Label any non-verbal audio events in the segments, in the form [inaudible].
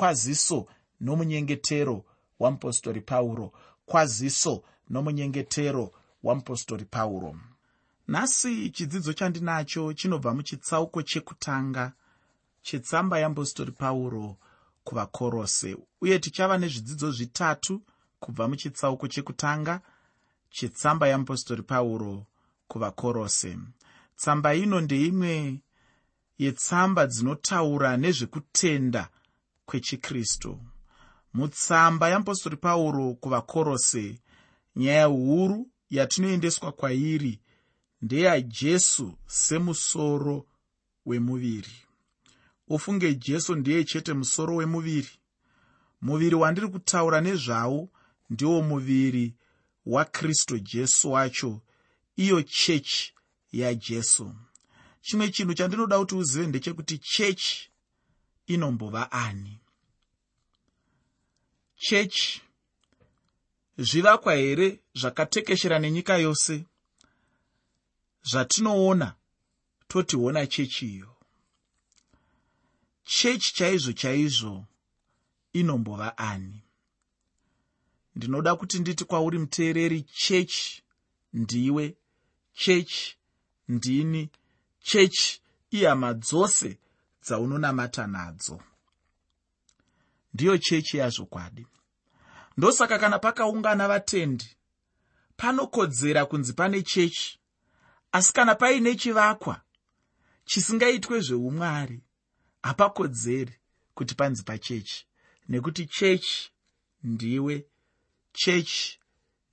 kwaziso nomunyengetero wamupostori pauro kwaziso nomunyengetero wamupostori pauro nhasi chidzidzo chandinacho chinobva muchitsauko chekutanga chetsamba yeapostori pauro kuvakorose uye tichava nezvidzidzo zvitatu kubva muchitsauko chekutanga chetsamba yeapostori pauro kuvakorose. Tsamba ino ndeimwe yetsamba dzinotaura nezvekutenda kwechikristu. Mutsamba yeapostori pauro kuvakorose nyaya huru yatinoendeswa kwairi ndeyajesu semusoro wemuviri. Ufunge jesu ndiye chete musoro wemuviri. Muviri wandiri kutaura nezvawo ndiwo muviri wakristu jesu wacho iyo chechi yajesu chimwe chinhu chandinoda kuti uzive ndechekuti chechi inombova ani? Chechi zvivakwa here zvakatekeshera nenyika yose? Zvatinoona totiona chechi iyo. Chechi chaizvo chaizvo inombova ani? Ndinoda kuti nditi kwauri muteereri chechi ndiwe chechi ndini chechi ihama dzose dzaunonamata nadzo. Ndiyo chechi yazvokwadi. Ndosaka kana pakaungana vatendi panokodzera kunzi pane chechi. Asi kana paine chivakwa chisingaitwe zveumwari hapakodzeri kuti panzi pachechi nekuti chechi ndiwe chechi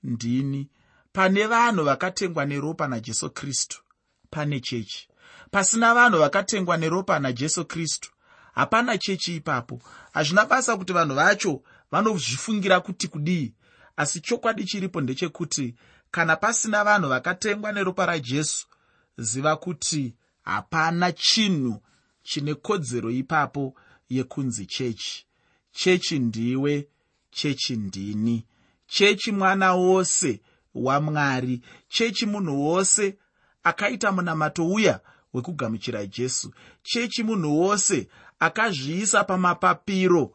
ndini. Pane vanhu vakatengwa neropa najesu kristu pane chechi pasina vanhu vakatengwa neropa najesu kristu. Hapana chechi ipapo. Hazvina basa kuti vanhu vacho vanozvifungira kuti kudii. Asi chokwadi chiripo ndechekuti kana pasina vanhu vakatengwa neropa rajesu ziva kuti hapana chinhu chine kodzero ipapo yekunzi chechi. Chechi ndiwe chechi ndini. Chechi mwana wose wamwari chechi munhu wose akaita munamato uya wekugamuchira jesu. Chechi munhu wose akazviisa pamapapiro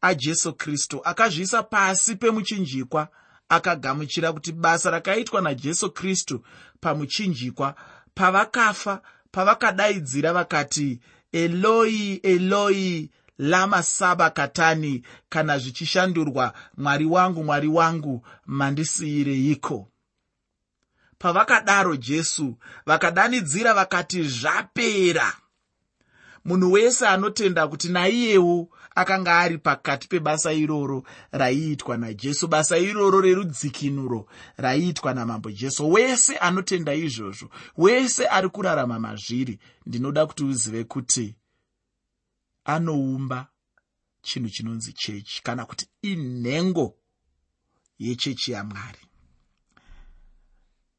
ajesu kristu akazviisa pasi pemuchinjikwa akagamuchira kuti basa rakaitwa najesu kristu pamuchinjikwa pavakafa pavakadaidzira vakati eloi eloi lama saba katani kana zvichishandurwa mwari wangu mwari wangu mandisiyireiko pavakadaro jesu vakadanidzira vakati zvapera. Munhu wese anotenda kuti naiyewo akanga ari pakati pebasa iroro raiitwa najesu basa iroro rerudzikinuro raiitwa namambo jesu. Wese anotenda izvozvo wese ari kurarama mazviri. Ndinoda kuti uzive kuti anoumba chinhu chinonzi chechi kana kuti inhengo yechechi yamwari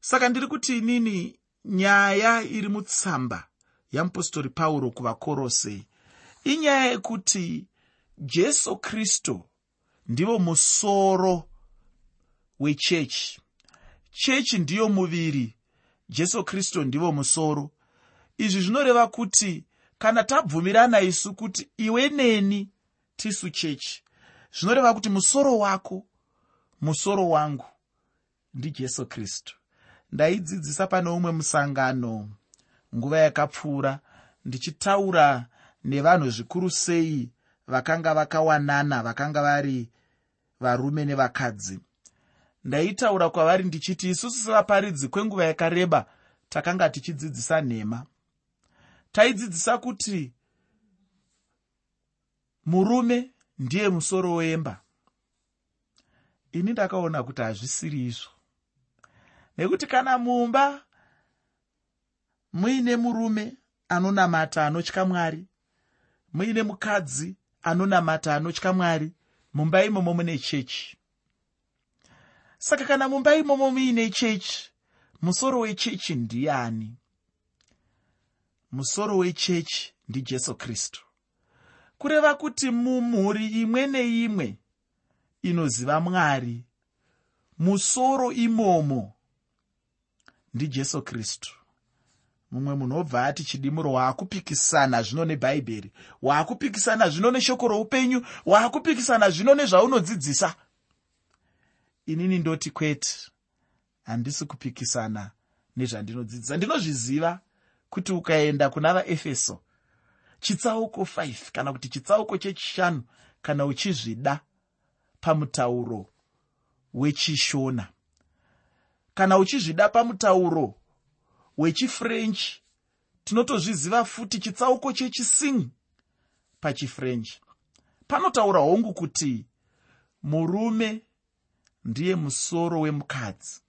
saka ndiri kuti inini nyaya iri mutsamba yamupostori pauro kuvakorose inyaya yekuti jesu kristu ndivo musoro wechechi chechi ndiyo muviri jesu kristu ndivo musoro. Izvi zvinoreva kuti kana tabvumirana isu kuti iwe neni tisu chechi zvinoreva kuti musoro wako musoro wangu ndijesu kristu ndaidzidzisa pane umwe musangano nguva yakapfuura ndichitaura nevanhu zvikuru sei vakanga vakawanana vakanga vari varume nevakadzi. Ndaitaura kwavari ndichiti isusu sevaparidzi kwenguva yakareba takanga tichidzidzisa nhema. Taidzidzisa kuti murume ndiye musoro wemba ini ndakaona kuti hazvisiri izvo nekuti kana mumba muine murume anonamata anotya mwari muine mukadzi anonamata anotya mwari mumba imomo mune chechi. Saka kana mumba imomo muine chechi musoro wechechi ndiani? Musoro wechechi ndijesu kristu. Kureva kuti mumhuri imwe neimwe inoziva mwari musoro imomo ndijesu kristu. Mumwe munhu obva ati chidimuro waakupikisana zvino nebhaibheri waakupikisana zvino neshoko roupenyu waakupikisana zvino nezvaunodzidzisa. Inini ndoti kwete handisi kupikisana nezvandinodzidzisa. Ndinozviziva kuti ukaenda kuna vaefeso chitsauko 5 kana kuti chitsauko chechishanu kana uchizvida pamutauro wechishona kana uchizvida pamutauro wechifrench tinotozviziva futi chitsauko chechising pachifrench. Panotaura hongu kuti murume ndiye musoro wemukadzi.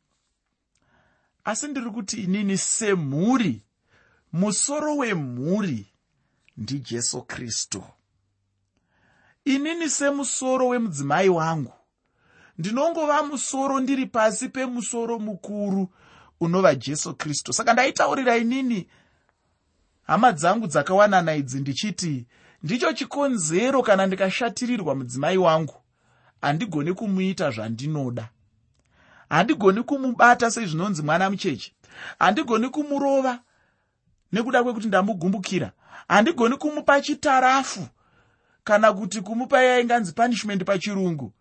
Asi ndiri kuti inini semhuri musoro wemhuri ndijesu kristu. Inini semusoro wemudzimai wangu ndinongova musoro ndiri pasi pemusoro mukuru unova jesu kristu. Saka ndaitaurira inini hama dzangu dzakawanana idzi ndichiti ndicho chikonzero kana ndikashatirirwa mudzimai wangu. Handigoni kumuita zvandinoda. Handigoni kumubata sezvinonzi mwana mucheche. Handigoni kumurova nekuda kwekuti ndamugumbukira. Handigoni kumupa chitarafu kana kuti kumupa yainganzi punishment pachirungu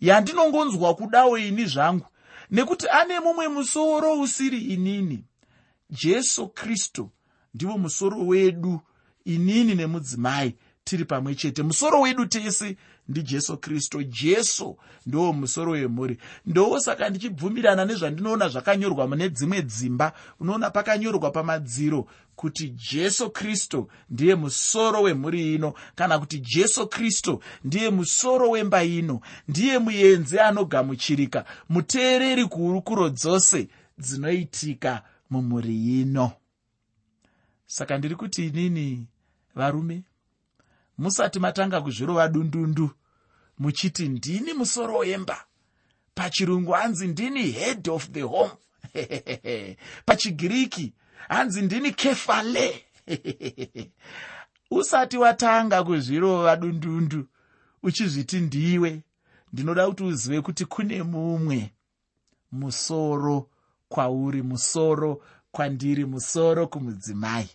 yandinongonzwa kudawo ini zvangu nekuti ane mumwe musoro usiri inini. Jesu kristu ndivo musoro wedu inini nemudzimai tiri pamwe chete. Musoro wedu tese ndijesu kristu jesu ndowo musoro wemhuri. Ndowo saka ndichibvumirana nezvandinoona zvakanyorwa mune dzimwe dzimba. Unoona pakanyorwa pamadziro kuti jesu kristu ndiye musoro wemhuri ino kana kuti jesu kristu ndiye musoro wemba ino ndiye muenzi anogamuchirika muteereri kuurukuro dzose dzinoitika mumhuri ino. Saka ndiri kuti inini varume musati matanga kuzvirova dundundu muchiti ndini musoro wemba. Pachirungu hanzi ndini head of the home. [laughs] Pachigiriki hanzi ndini kefale. [laughs] Usati watanga kuzvirova dundundu uchizviti ndiwe. Ndinoda kuti uzive kuti kune mumwe musoro kwauri musoro kwandiri musoro kumudzimai.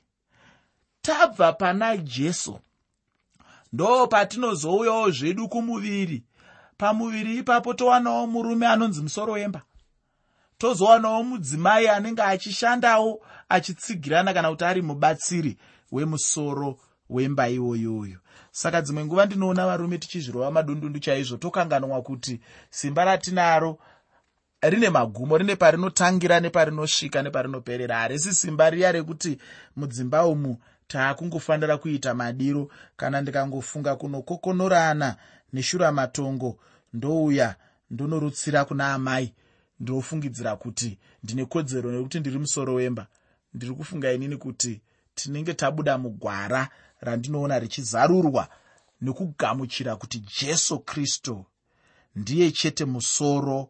Tabva pana jesu ndo patinozouyawo zvedu kumuviri. Pamuviri ipapo towanawo murume anonzi musoro wemba. Tozowanawo mudzimai anenge achishandawo achitsigirana kana kuti ari mubatsiri wemusoro wemba iwoyoyo. Saka dzimwe nguva ndinoona varume tichizvirova madundundu chaizvo tokanganwa kuti simba ratinaro rine magumo rine parinotangira neparinosvika neparinoperera. Harisi simba riya rekuti mudzimba umu taakungofanira kuita madiro. Kana ndikangofunga kunokokonorana neshuramatongo ndouya ndonorutsira kuna amai ndofungidzira kuti ndine kodzero nekuti ndiri musoro wemba. Ndiri kufunga inini kuti tinenge tabuda mugwara randinoona richizarurwa nekugamuchira kuti jesu kristu ndiye chete musoro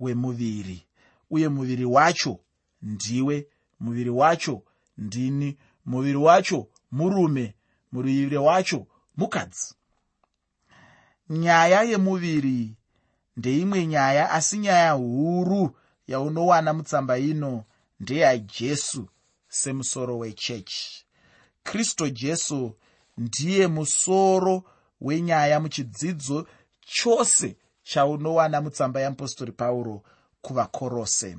wemuviri uye muviri wacho ndiwe muviri wacho ndini muviri wacho murume muviri wacho mukadzi. Nyaya yemuviri ndeimwe nyaya asi nyaya huru yaunowana mutsamba ino ndeyajesu semusoro wechechi kristu jesu ndiye musoro wenyaya muchidzidzo chose chaunowana mutsamba yeapostori pauro kuvakorose.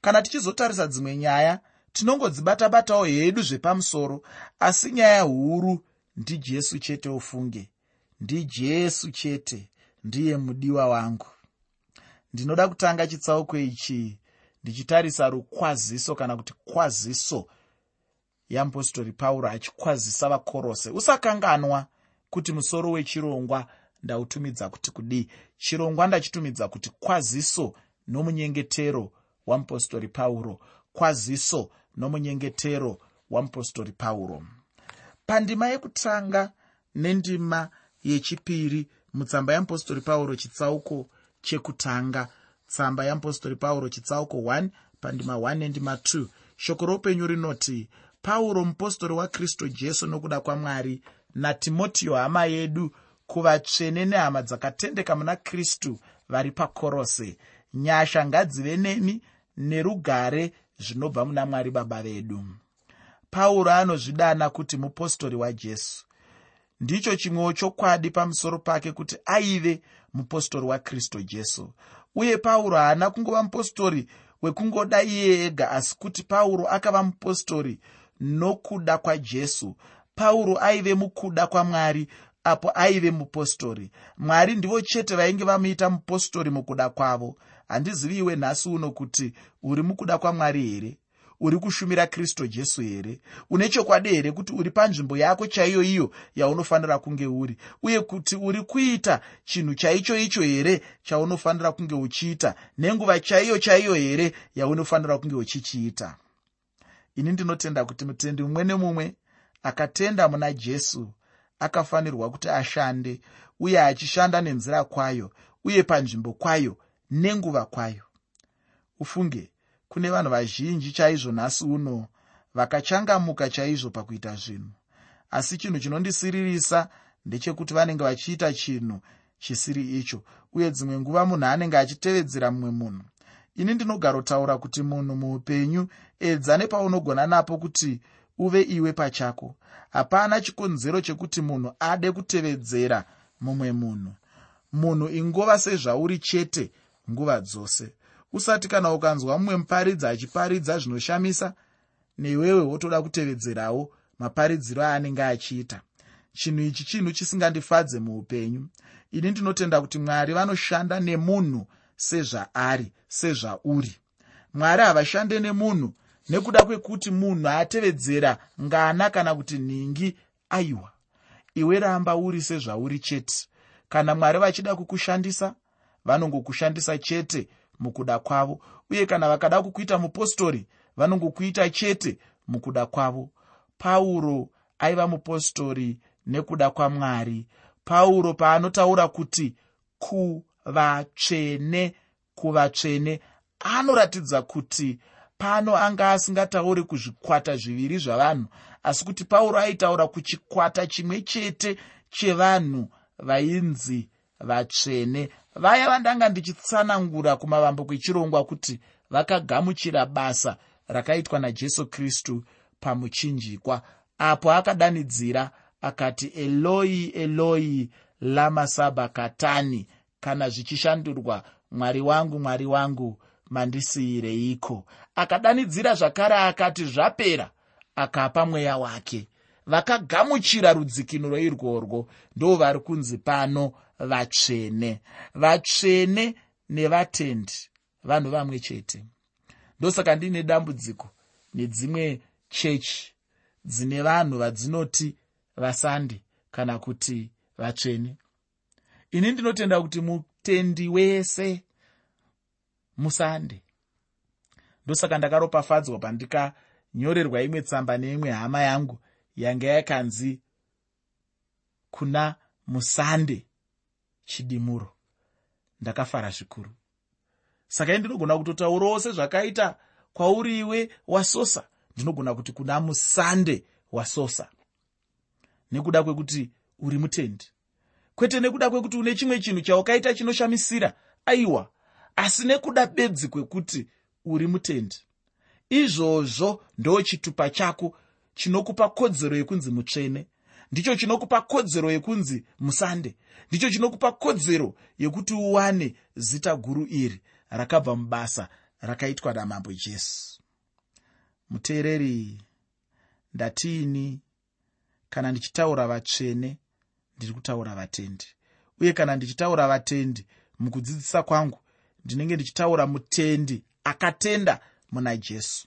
Kana tichizotarisa dzimwe nyaya tinongodzibata-batawo hedu zvepamusoro asi nyaya huru ndijesu chete ufunge ndijesu chete ndiye mudiwa wangu. Ndinoda kutanga chitsauko ichi ndichitarisa rukwaziso kana kuti kwaziso yeapostori pauro achikwazisa vakorose. Usakanganwa kuti musoro wechirongwa ndautumidza kuti kudii. Chirongwa ndachitumidza kuti kwaziso nomunyengetero wamupostori pauro. Kwaziso nomunyengetero wamupostori pauro. Pandima yekutanga nendima yechipiri mutsamba yeapostori pauro chitsauko chekutanga. Tsamba yeapostori pauro chitsauko 1 pandima 1 nendima 2 shoko roupenyu rinoti pauro mupostori wakristu jesu nokuda kwamwari natimotiyo hama yedu kuvatsvene nehama dzakatendeka muna kristu vari pakorose. Nyasha ngadzive nemi nerugare zvinobva muna mwari baba vedu. Pauro anozvidana kuti mupostori wajesu. Ndicho chimwewo chokwadi pamusoro pake kuti aive mupostori wakristu jesu. Uye pauro haana kungova mupostori wekungoda iye ega asi kuti pauro akava mupostori nokuda kwajesu. Pauro aive mukuda kwamwari apo aive mupostori. Mwari ndivo chete vainge vamuita mupostori mukuda kwavo handizivi iwe nhasi uno kuti uri mukuda kwamwari here? Uri kushumira kristu jesu here? Une chokwadi here kuti uri panzvimbo yako chaiyo iyo yaunofanira kunge uri? Uye kuti uri kuita chinhu chaicho icho here chaunofanira kunge uchiita? Nenguva chaiyo chaiyo here yaunofanira kunge uchichiita? Ini ndinotenda kuti mutendi mumwe nemumwe akatenda muna jesu akafanirwa kuti ashande uye achishanda nenzira kwayo uye panzvimbo kwayo nenguva kwayo. Ufunge kune vanhu vazhinji chaizvo nhasi uno vakachangamuka chaizvo pakuita zvinhu. Asi chinhu chinondisiririsa ndechekuti vanenge vachiita chinhu chisiri icho uye dzimwe nguva munhu anenge achitevedzera mumwe munhu. Ini ndinogarotaura kuti munhu muupenyu edza nepaunogona napo kuti uve iwe pachako. Hapana chikonzero chekuti munhu ade kutevedzera mumwe munhu. Munhu ingova sezvauri chete nguva dzose. Usati kana ukanzwa mumwe muparidzi achiparidza zvinoshamisa newewe wotoda kutevedzerawo maparidziro aanenge achiita. Chinhu ichi chinhu chisingandifadze muupenyu. Ini ndinotenda kuti mwari vanoshanda nemunhu sezvaari sezvauri mwari havashande nemunhu nekuda kwekuti munhu atevedzera ngana kana kuti nhingi aiwa. Iwe ramba uri sezvauri chete. Kana mwari vachida kukushandisa vanongokushandisa chete mukuda kwavo. Uye kana vakada kukuita mupostori vanongokuita chete mukuda kwavo. Pauro aiva mupostori nekuda kwamwari. Pauro paanotaura kuti kuvatsvene kuvatsvene anoratidza kuti pano anga asingatauri kuzvikwata zviviri zvavanhu. Asi kuti pauro aitaura kuchikwata chimwe chete chevanhu vainzi vatsvene vaya vandanga ndichitsanangura kumavambuko echirongwa kuti vakagamuchira basa rakaitwa najesu kristu pamuchinjikwa apo akadanidzira akati eloi eloi lamasabhakatani kana zvichishandurwa mwari wangu mwari wangu mandisiyireiko? Akadanidzira zvakare akati zvapera. Akapa mweya wake vakagamuchira rudzikinuro irworwo ndo vari kunzi pano vatsvene. Vatsvene nevatendi vanhu vamwe chete. Ndosaka ndiine dambudziko nedzimwe chechi dzine vanhu vadzinoti vasande kana kuti vatsvene. Ini ndinotenda kuti mutendi wese musande. Ndosaka ndakaropafadzwa pandikanyorerwa imwe tsamba neimwe hama yangu yanga yakanzi kuna musande chidimuro. Ndakafara zvikuru. Saka ndinogona kutotaurawo sezvakaita kwauriwe wasosa. Ndinogona kuti kuna musande wasosa. Nekuda kwekuti uri mutendi. Kwete nekuda kwekuti une chimwe chinhu chaukaita chinoshamisira aiwa asi nekuda bedzi kwekuti uri mutendi. Izvozvo ndo chitupa chako chinokupa kodzero yekunzi mutsvene. Ndicho chinokupa kodzero yekunzi musande. Ndicho chinokupa kodzero yekuti uwane zita guru iri rakabva mubasa rakaitwa namambo jesu. Muteereri ndatiini kana ndichitaura vatsvene ndiri kutaura vatendi. Uye kana ndichitaura vatendi mukudzidzisa kwangu ndinenge ndichitaura mutendi akatenda muna jesu.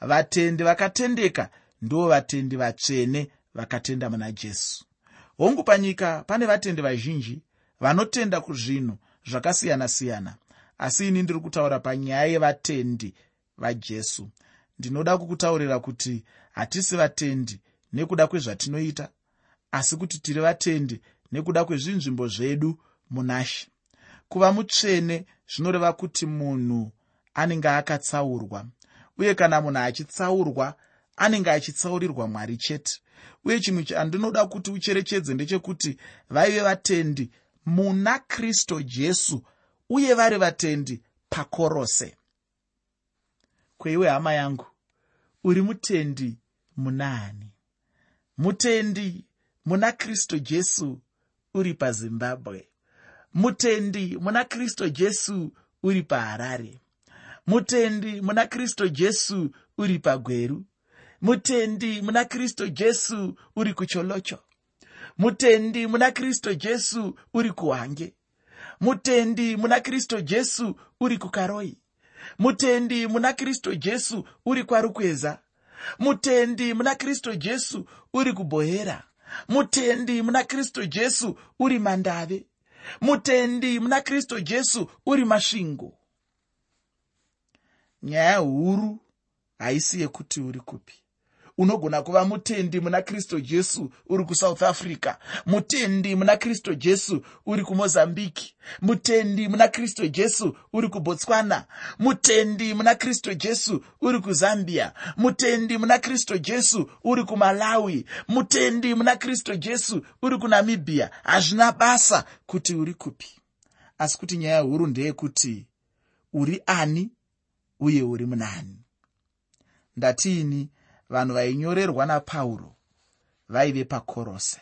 Vatendi vakatendeka ndo vatendi vatsvene vakatenda muna jesu. Hongu panyika pane vatendi vazhinji vanotenda kuzvinhu zvakasiyana-siyana asi ini ndiri kutaura panyaya yevatendi vajesu. Ndinoda kukutaurira kuti hatisi vatendi nekuda kwezvatinoita asi kuti tiri vatendi nekuda kwezvinzvimbo zvedu munashe kuva mutsvene zvinoreva kuti munhu anenge akatsaurwa uye kana munhu achitsaurwa anenge achitsaurirwa mwari chete. Uye chimwe chandinoda kuti ucherechedze ndechekuti vaive vatendi muna kristu jesu uye vari vatendi pakorose. Kweiwe hama yangu uri mutendi munaani mutendi muna kristu jesu uri pazimbabwe. Mutendi muna kristu jesu uri paharare. Mutendi muna kristu jesu uri pagweru mutendi muna kristu jesu uri kucholocho. Mutendi muna kristu jesu uri kuhange. Mutendi muna kristu jesu uri kukaroi. Mutendi muna kristu jesu uri kwarukweza. Mutendi muna kristu jesu uri kubhohera mutendi muna kristu jesu uri mandave. Mutendi muna kristu jesu uri masvingo. Nyaya huru haisi yekuti uri kupi unogona kuva mutendi muna kristu jesu uri kusouth africa mutendi muna kristu jesu uri kumozambiki mutendi muna kristu jesu uri kubotswana mutendi muna kristu jesu uri kuzambia mutendi muna kristu jesu uri kumalawi mutendi muna kristu jesu uri kunamibhia hazvina basa kuti uri kupi. Asi kuti nyaya huru ndeyekuti uri ani uye uri munani. Ndatiini vanhu vainyorerwa napauro vaive pakorose.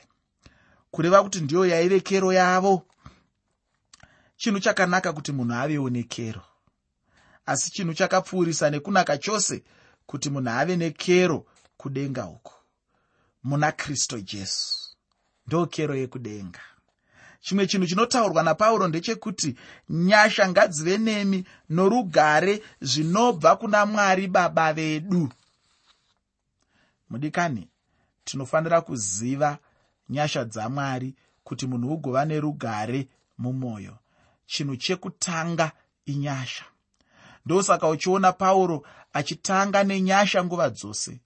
Kureva kuti ndiyo yaive kero yavo chinhu chakanaka kuti munhu avewo nekero. Asi chinhu chakapfuurisa nekunaka chose kuti munhu ave nekero kudenga uku muna kristu jesu. Ndo kero yekudenga. Chimwe chinhu chinotaurwa napauro ndechekuti nyasha ngadzive nemi norugare zvinobva kuna mwari baba vedu mudikani tinofanira kuziva nyasha dzamwari kuti munhu ugova nerugare mumwoyo. Chinhu chekutanga inyasha. Ndosaka uchiona pauro achitanga nenyasha nguva dzose.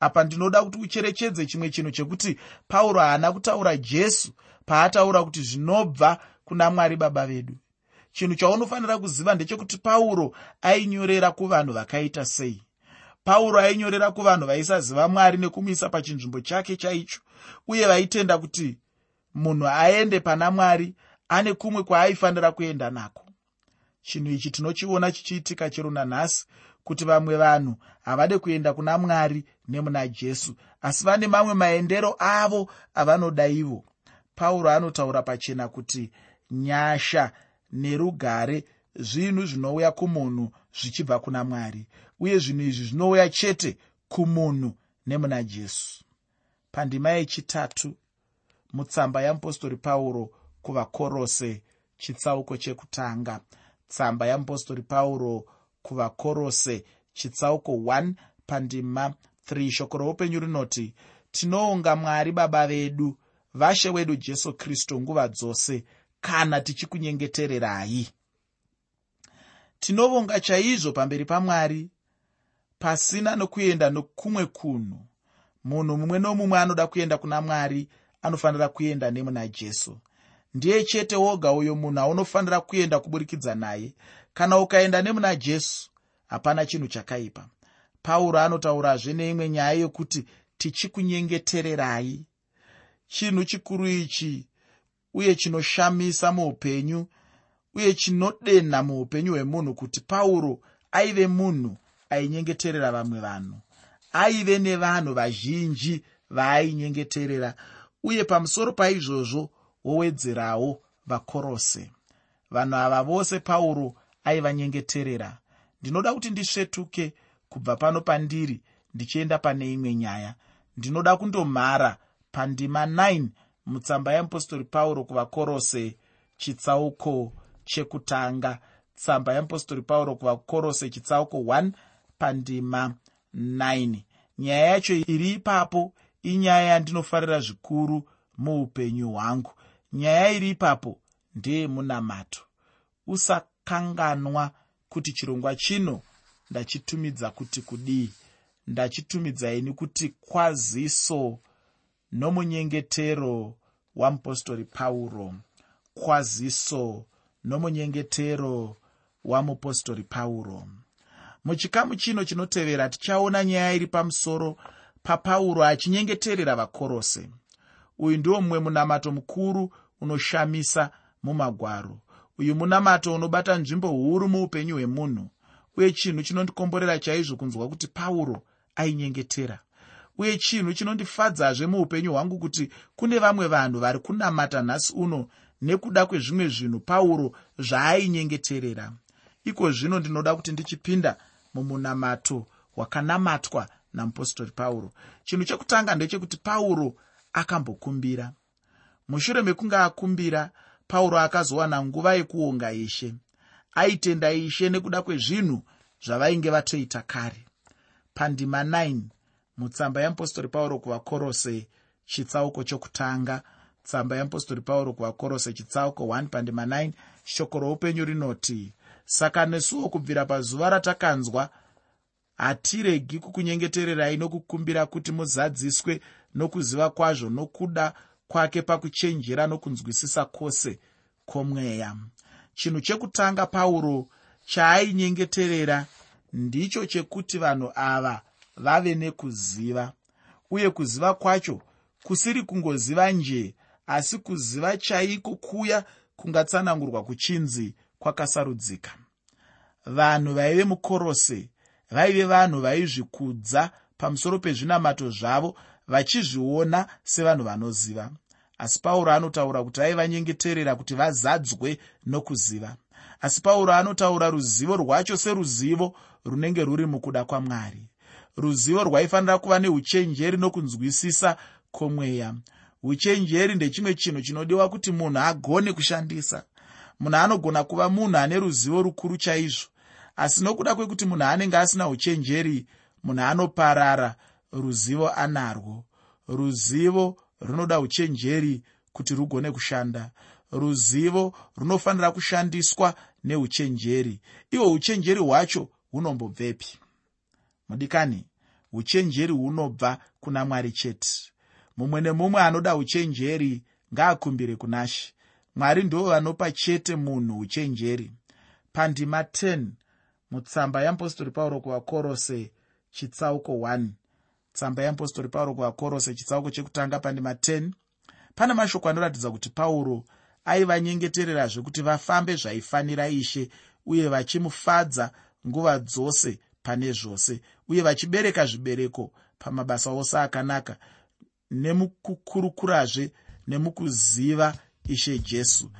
Apa ndinoda kuti ucherechedze chimwe chinhu chekuti pauro haana kutaura jesu paataura kuti zvinobva kuna mwari baba vedu. Chinhu chaunofanira kuziva ndechekuti pauro ainyorera kuvanhu vakaita sei pauro ainyorera kuvanhu vaisaziva mwari nekumuisa pachinzvimbo chake chaicho uye vaitenda kuti munhu aende pana mwari ane kumwe kwaaifanira kuenda nako. Chinhu ichi tinochiona chichiitika chero nanhasi kuti vamwe vanhu havade kuenda kuna mwari nemuna jesu asi vane mamwe maendero avo avanoda ivo pauro anotaura pachena kuti nyasha nerugare zvinhu zvinouya kumunhu zvichibva kuna mwari. Uye zvinhu izvi zvinouya chete kumunhu nemuna jesu. Pandima yechitatu mutsamba yamupostori pauro kuvakorose chitsauko chekutanga. Tsamba yamupostori pauro kuvakorose chitsauko 1 pandima 3 shoko roupenyu rinoti tinoonga mwari baba vedu vashe wedu jesu kristu nguva dzose kana tichikunyengetererai tinovonga chaizvo pamberi pamwari pasina nokuenda nokumwe kunhu. Munhu mumwe nomumwe anoda kuenda kuna mwari anofanira kuenda nemuna jesu. Ndiye chete woga uyo munhu aunofanira kuenda kuburikidza naye. Kana ukaenda nemuna jesu hapana chinhu chakaipa. Pauro anotaurazve neimwe nyaya yokuti tichikunyengetererai. Chinhu chikuru ichi uye chinoshamisa muupenyu uye chinodenha muupenyu hwemunhu kuti pauro aive munhu ainyengeterera vamwe vanhu aive nevanhu vazhinji vaainyengeterera uye pamusoro paizvozvo wowedzerawo vakorose. Vanhu ava vose pauro aivanyengeterera. Ndinoda kuti ndisvetuke kubva pano pandiri ndichienda pane imwe nyaya. Ndinoda kundomhara pandima 9 mutsamba yeapostori pauro kuvakorose chitsauko chekutanga. Tsamba yeapostori pauro kuvakorose chitsauko 1 pandima 9 nyaya yacho iri ipapo inyaya yandinofarira zvikuru muupenyu hwangu. Nyaya iri ipapo ndeyemunamato usakanganwa kuti chirongwa chino ndachitumidza kuti kudii. Ndachitumidzaini kuti kwaziso nomunyengetero wamupostori pauro. Kwaziso nomunyengetero wamupostori pauro muchikamu chino chinotevera tichaona nyaya iri pamusoro papauro achinyengeterera vakorose. Uyu ndiwo mumwe munamato mukuru unoshamisa mumagwaro. Uyu munamato unobata nzvimbo huru muupenyu hwemunhu uye chinhu chinondikomborera chaizvo kunzwa kuti pauro ainyengetera. Uye chinhu chinondifadzazve muupenyu hwangu kuti kune vamwe vanhu vari kunamata nhasi uno nekuda kwezvimwe zvinhu pauro zvaainyengeterera iko zvino ndinoda kuti ndichipinda mumunamato hwakanamatwa namupostori pauro. Chinhu chekutanga ndechekuti pauro akambokumbira. Mushure mekunge akumbira pauro akazowana nguva yekuonga ishe. Aitenda ishe nekuda kwezvinhu zvavainge vatoita kare. Pandima 9 mutsamba yeapostori pauro kuvakorose chitsauko chokutanga tsamba yeapostori pauro kuvakorose chitsauko 1 pandima 9 shoko roupenyu rinoti saka nesuwo kubvira pazuva ratakanzwa hatiregi kukunyengetererai nokukumbira kuti muzadziswe nokuziva kwazvo nokuda kwake pakuchenjera nokunzwisisa kwose kwomweya. Chinhu chekutanga pauro chaainyengeterera ndicho chekuti vanhu ava vave nekuziva uye kuziva kwacho kusiri kungoziva nje asi kuziva chaiko kuya kungatsanangurwa kuchinzi kwakasarudzika. Vanhu vaive mukorose vaive vanhu vaizvikudza pamusoro pezvinamato zvavo vachizviona sevanhu vanoziva. Asi pauro anotaura kuti aivanyengeterera kuti vazadzwe nokuziva. Asi pauro anotaura ruzivo rwacho seruzivo runenge rwuri mukuda kwamwari. Ruzivo rwaifanira kuva neuchenjeri nokunzwisisa kwomweya uchenjeri ndechimwe chinhu chinodiwa kuti munhu agone kushandisa. Munhu anogona kuva munhu ane ruzivo rukuru chaizvo asi nokuda kwekuti munhu anenge asina uchenjeri munhu anoparara ruzivo anarwo. Ruzivo runoda uchenjeri kuti rugone kushanda. Ruzivo runofanira kushandiswa neuchenjeri. Ihwo uchenjeri hwacho hunombobvepi. Mudikani uchenjeri hunobva kuna mwari chete mumwe nemumwe anoda uchenjeri ngaakumbire kunashe mwari ndo vanopa chete munhu uchenjeri. Pandima 10 mutsamba yeapostori pauro kuvakorose chitsauko 1 tsamba yeapostori pauro kuvakorose chitsauko chekutanga pandima 10 pane mashoko anoratidza kuti pauro aivanyengetererazve kuti vafambe zvaifanira ishe uye vachimufadza nguva dzose pane zvose uye vachibereka zvibereko pamabasa ose akanaka nemukukurukurazve nemukuziva ishe jesu